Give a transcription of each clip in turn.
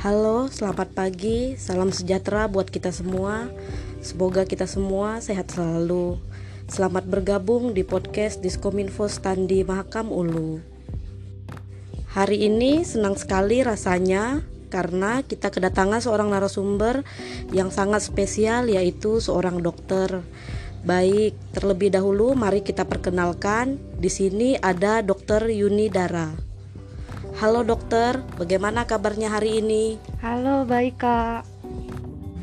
Halo, selamat pagi. Salam sejahtera buat kita semua. Semoga kita semua sehat selalu. Selamat bergabung di podcast Diskominfo Standi Mahakam Ulu. Hari ini senang sekali rasanya karena kita kedatangan seorang narasumber yang sangat spesial yaitu seorang dokter. Baik, terlebih dahulu mari kita perkenalkan. Di sini ada Dokter Yuni Dara. Halo dokter, bagaimana kabarnya hari ini? Halo, baik kak.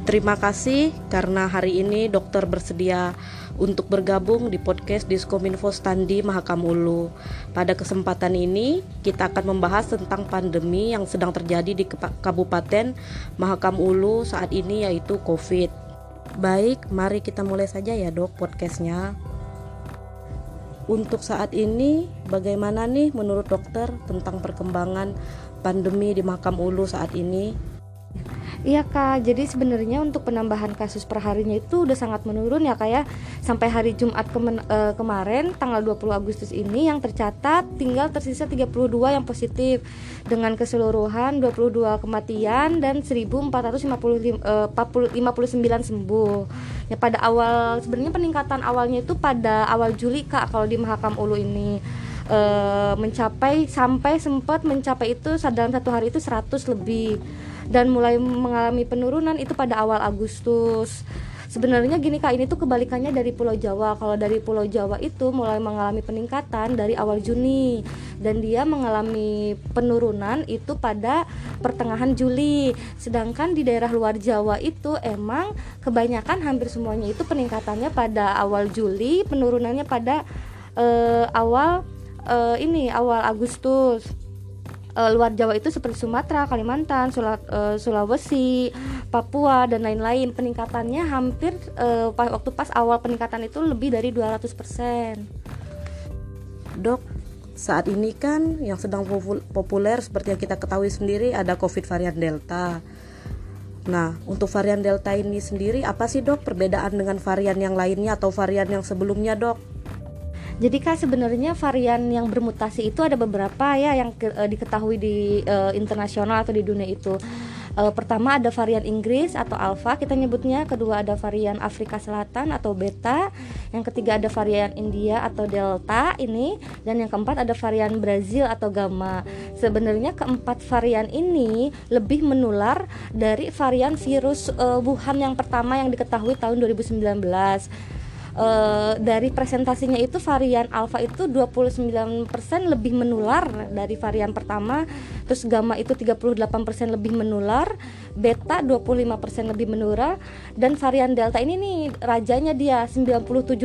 Terima kasih karena hari ini dokter bersedia untuk bergabung di podcast Diskominfo Standi Mahakamulu. Pada kesempatan ini, kita akan membahas tentang pandemi yang sedang terjadi di Kabupaten Mahakam Ulu saat ini yaitu COVID. Baik, mari kita mulai saja ya dok podcastnya. Untuk saat ini, bagaimana nih menurut dokter tentang perkembangan pandemi di Makam Ulu saat ini? Iya kak, jadi sebenarnya untuk penambahan kasus per harinya itu udah sangat menurun ya kak ya. Sampai hari Jumat kemen, uh, kemarin tanggal 20 Agustus ini yang tercatat tinggal tersisa 32 yang positif. Dengan keseluruhan 22 kematian dan 1459 uh, 59 sembuh. Ya pada awal, sebenarnya peningkatan awalnya itu pada awal Juli kak kalau di Mahakam Ulu ini uh, mencapai sampai sempat mencapai itu dalam satu hari itu 100 lebih dan mulai mengalami penurunan itu pada awal Agustus. Sebenarnya gini kak, ini tuh kebalikannya dari Pulau Jawa. Kalau dari Pulau Jawa itu mulai mengalami peningkatan dari awal Juni dan dia mengalami penurunan itu pada pertengahan Juli. Sedangkan di daerah luar Jawa itu emang kebanyakan hampir semuanya itu peningkatannya pada awal Juli, penurunannya pada uh, awal uh, ini awal Agustus uh, luar Jawa itu seperti Sumatera, Kalimantan, Sula, uh, Sulawesi, Papua dan lain-lain. Peningkatannya hampir uh, waktu pas awal peningkatan itu lebih dari 200%. Dok, saat ini kan yang sedang populer seperti yang kita ketahui sendiri ada COVID varian Delta. Nah, untuk varian Delta ini sendiri apa sih dok perbedaan dengan varian yang lainnya atau varian yang sebelumnya dok? Jadi kan sebenarnya varian yang bermutasi itu ada beberapa ya yang ke, uh, diketahui di uh, internasional atau di dunia itu. Uh, pertama ada varian Inggris atau Alpha kita nyebutnya, kedua ada varian Afrika Selatan atau Beta, yang ketiga ada varian India atau Delta ini, dan yang keempat ada varian Brazil atau Gamma. Sebenarnya keempat varian ini lebih menular dari varian virus uh, Wuhan yang pertama yang diketahui tahun 2019 uh, dari presentasinya itu varian alpha itu 29% lebih menular dari varian pertama terus gamma itu 38% lebih menular beta 25% lebih menular dan varian delta ini nih rajanya dia 97%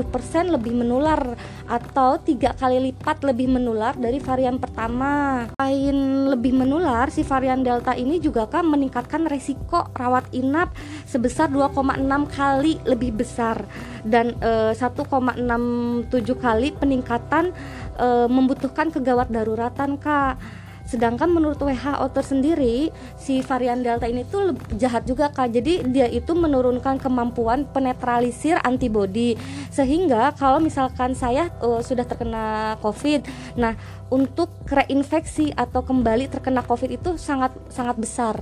lebih menular atau tiga kali lipat lebih menular dari varian pertama. Lain lebih menular si varian delta ini juga kan meningkatkan resiko rawat inap sebesar 2,6 kali lebih besar dan e, 1,67 kali peningkatan e, membutuhkan kegawat daruratan kak sedangkan menurut WHO tersendiri si varian delta ini tuh jahat juga kak. Jadi dia itu menurunkan kemampuan penetralisir antibodi. Sehingga kalau misalkan saya uh, sudah terkena covid nah untuk reinfeksi atau kembali terkena covid itu sangat sangat besar.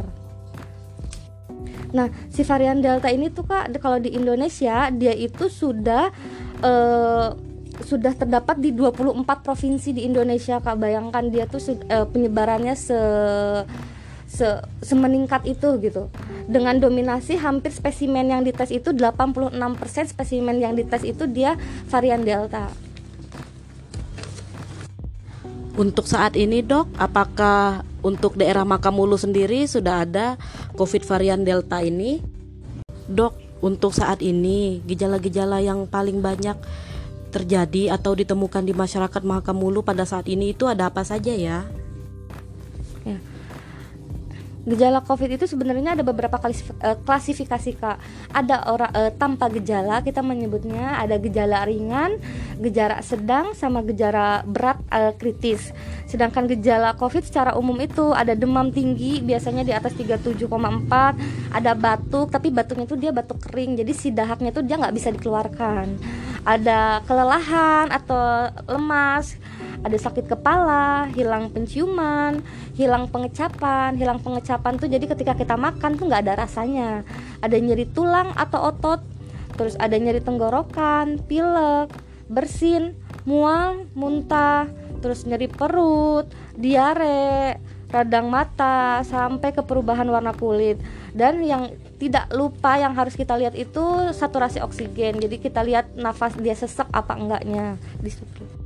Nah, si varian Delta ini tuh Kak kalau di Indonesia dia itu sudah uh, sudah terdapat di 24 provinsi di Indonesia Kak. Bayangkan dia tuh uh, penyebarannya se se semeningkat itu gitu. Dengan dominasi hampir spesimen yang dites itu 86% spesimen yang dites itu dia varian Delta. Untuk saat ini, Dok, apakah untuk daerah Makamulu sendiri sudah ada COVID varian Delta ini? Dok, untuk saat ini gejala-gejala yang paling banyak terjadi atau ditemukan di masyarakat Makamulu pada saat ini itu ada apa saja ya? Ya, Gejala COVID itu sebenarnya ada beberapa eh, klasifikasi kak. Ada orang uh, tanpa gejala kita menyebutnya ada gejala ringan, gejala sedang, sama gejala berat uh, kritis. Sedangkan gejala COVID secara umum itu ada demam tinggi, biasanya di atas 37,4, ada batuk, tapi batuknya itu dia batuk kering, jadi si dahaknya itu dia nggak bisa dikeluarkan. Ada kelelahan atau lemas ada sakit kepala, hilang penciuman, hilang pengecapan. Hilang pengecapan tuh jadi ketika kita makan tuh nggak ada rasanya. Ada nyeri tulang atau otot, terus ada nyeri tenggorokan, pilek, bersin, mual, muntah, terus nyeri perut, diare, radang mata, sampai ke perubahan warna kulit. Dan yang tidak lupa yang harus kita lihat itu saturasi oksigen. Jadi kita lihat nafas dia sesek apa enggaknya di situ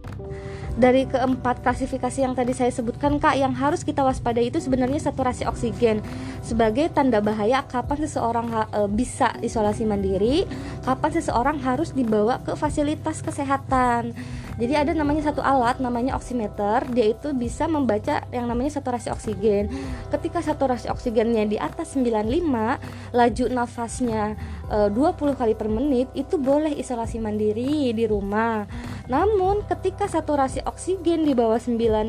dari keempat klasifikasi yang tadi saya sebutkan kak yang harus kita waspadai itu sebenarnya saturasi oksigen. Sebagai tanda bahaya kapan seseorang e, bisa isolasi mandiri? Kapan seseorang harus dibawa ke fasilitas kesehatan? Jadi ada namanya satu alat namanya oximeter dia itu bisa membaca yang namanya saturasi oksigen. Ketika saturasi oksigennya di atas 95 laju nafasnya e, 20 kali per menit itu boleh isolasi mandiri di rumah namun ketika saturasi oksigen di bawah 95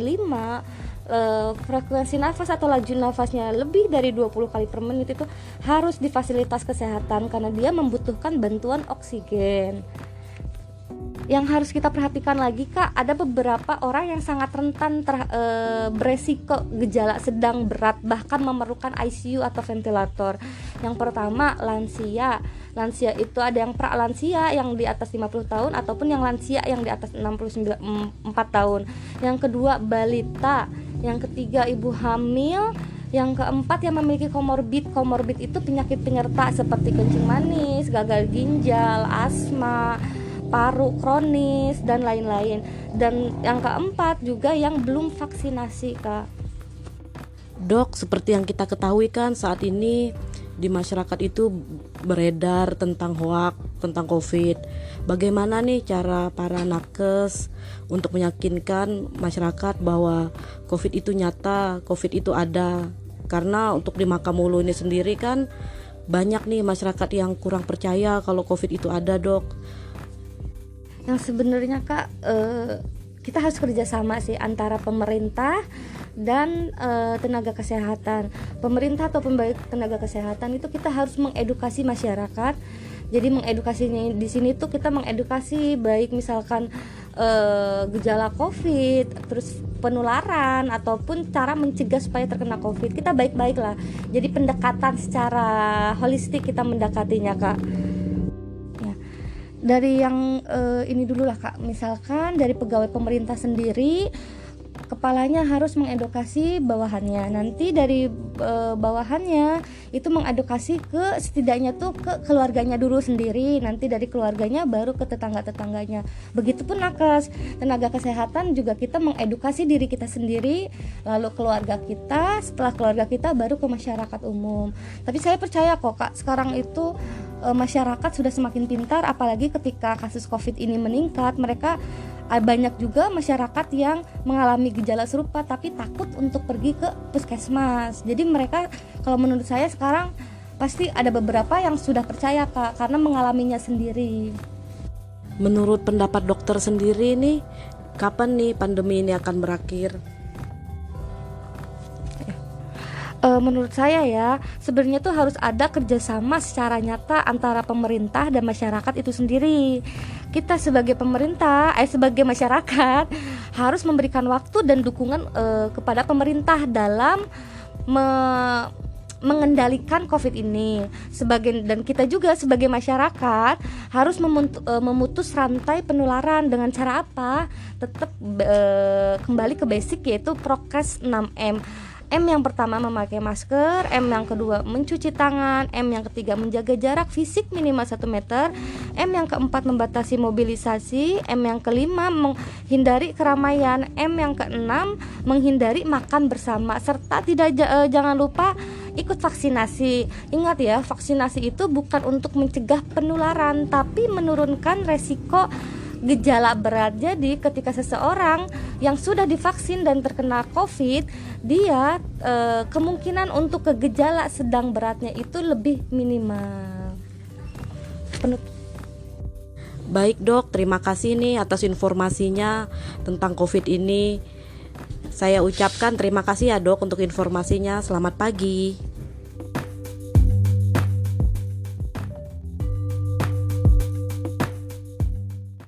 e, frekuensi nafas atau laju nafasnya lebih dari 20 kali per menit itu harus di fasilitas kesehatan karena dia membutuhkan bantuan oksigen yang harus kita perhatikan lagi kak ada beberapa orang yang sangat rentan ter, e, beresiko gejala sedang berat bahkan memerlukan ICU atau ventilator. Yang pertama lansia. Lansia itu ada yang pra lansia yang di atas 50 tahun ataupun yang lansia yang di atas 64 tahun. Yang kedua balita. Yang ketiga ibu hamil. Yang keempat yang memiliki komorbid. Komorbid itu penyakit penyerta seperti kencing manis gagal ginjal asma paru kronis dan lain-lain. Dan yang keempat juga yang belum vaksinasi kak. Dok seperti yang kita ketahui kan saat ini di masyarakat itu beredar tentang hoak tentang covid. Bagaimana nih cara para nakes untuk meyakinkan masyarakat bahwa covid itu nyata covid itu ada? Karena untuk di Makamulu ini sendiri kan banyak nih masyarakat yang kurang percaya kalau covid itu ada dok yang sebenarnya kak uh, kita harus kerjasama sih antara pemerintah dan uh, tenaga kesehatan. Pemerintah atau pembaik tenaga kesehatan itu kita harus mengedukasi masyarakat. Jadi mengedukasinya di sini tuh kita mengedukasi baik misalkan uh, gejala COVID, terus penularan ataupun cara mencegah supaya terkena COVID. Kita baik-baik lah. Jadi pendekatan secara holistik kita mendekatinya kak dari yang uh, ini dulu lah kak. Misalkan dari pegawai pemerintah sendiri kepalanya harus mengedukasi bawahannya. Nanti dari e, bawahannya itu mengedukasi ke setidaknya tuh ke keluarganya dulu sendiri. Nanti dari keluarganya baru ke tetangga-tetangganya. Begitupun nakes. Tenaga kesehatan juga kita mengedukasi diri kita sendiri lalu keluarga kita setelah keluarga kita baru ke masyarakat umum. Tapi saya percaya kok kak sekarang itu e, masyarakat sudah semakin pintar apalagi ketika kasus covid ini meningkat mereka banyak juga masyarakat yang mengalami gejala serupa tapi takut untuk pergi ke puskesmas. Jadi mereka kalau menurut saya sekarang pasti ada beberapa yang sudah percaya Kak karena mengalaminya sendiri. Menurut pendapat dokter sendiri nih, kapan nih pandemi ini akan berakhir? uh, menurut saya ya sebenarnya tuh harus ada kerjasama secara nyata antara pemerintah dan masyarakat itu sendiri kita sebagai pemerintah eh sebagai masyarakat harus memberikan waktu dan dukungan uh, kepada pemerintah dalam me mengendalikan COVID ini. Sebagai dan kita juga sebagai masyarakat harus eh, memutus rantai penularan. Dengan cara apa? Tetap e, kembali ke basic yaitu prokes 6M M yang pertama memakai masker, M yang kedua mencuci tangan, M yang ketiga menjaga jarak fisik minimal 1 meter, M yang keempat membatasi mobilisasi, M yang kelima menghindari keramaian, M yang keenam menghindari makan bersama serta tidak uh, jangan lupa ikut vaksinasi. Ingat ya, vaksinasi itu bukan untuk mencegah penularan tapi menurunkan resiko gejala berat. Jadi ketika seseorang yang sudah divaksin dan terkena COVID, dia e, kemungkinan untuk ke gejala sedang beratnya itu lebih minimal. Penut Baik dok, terima kasih nih atas informasinya tentang COVID ini. Saya ucapkan terima kasih ya dok untuk informasinya. Selamat pagi.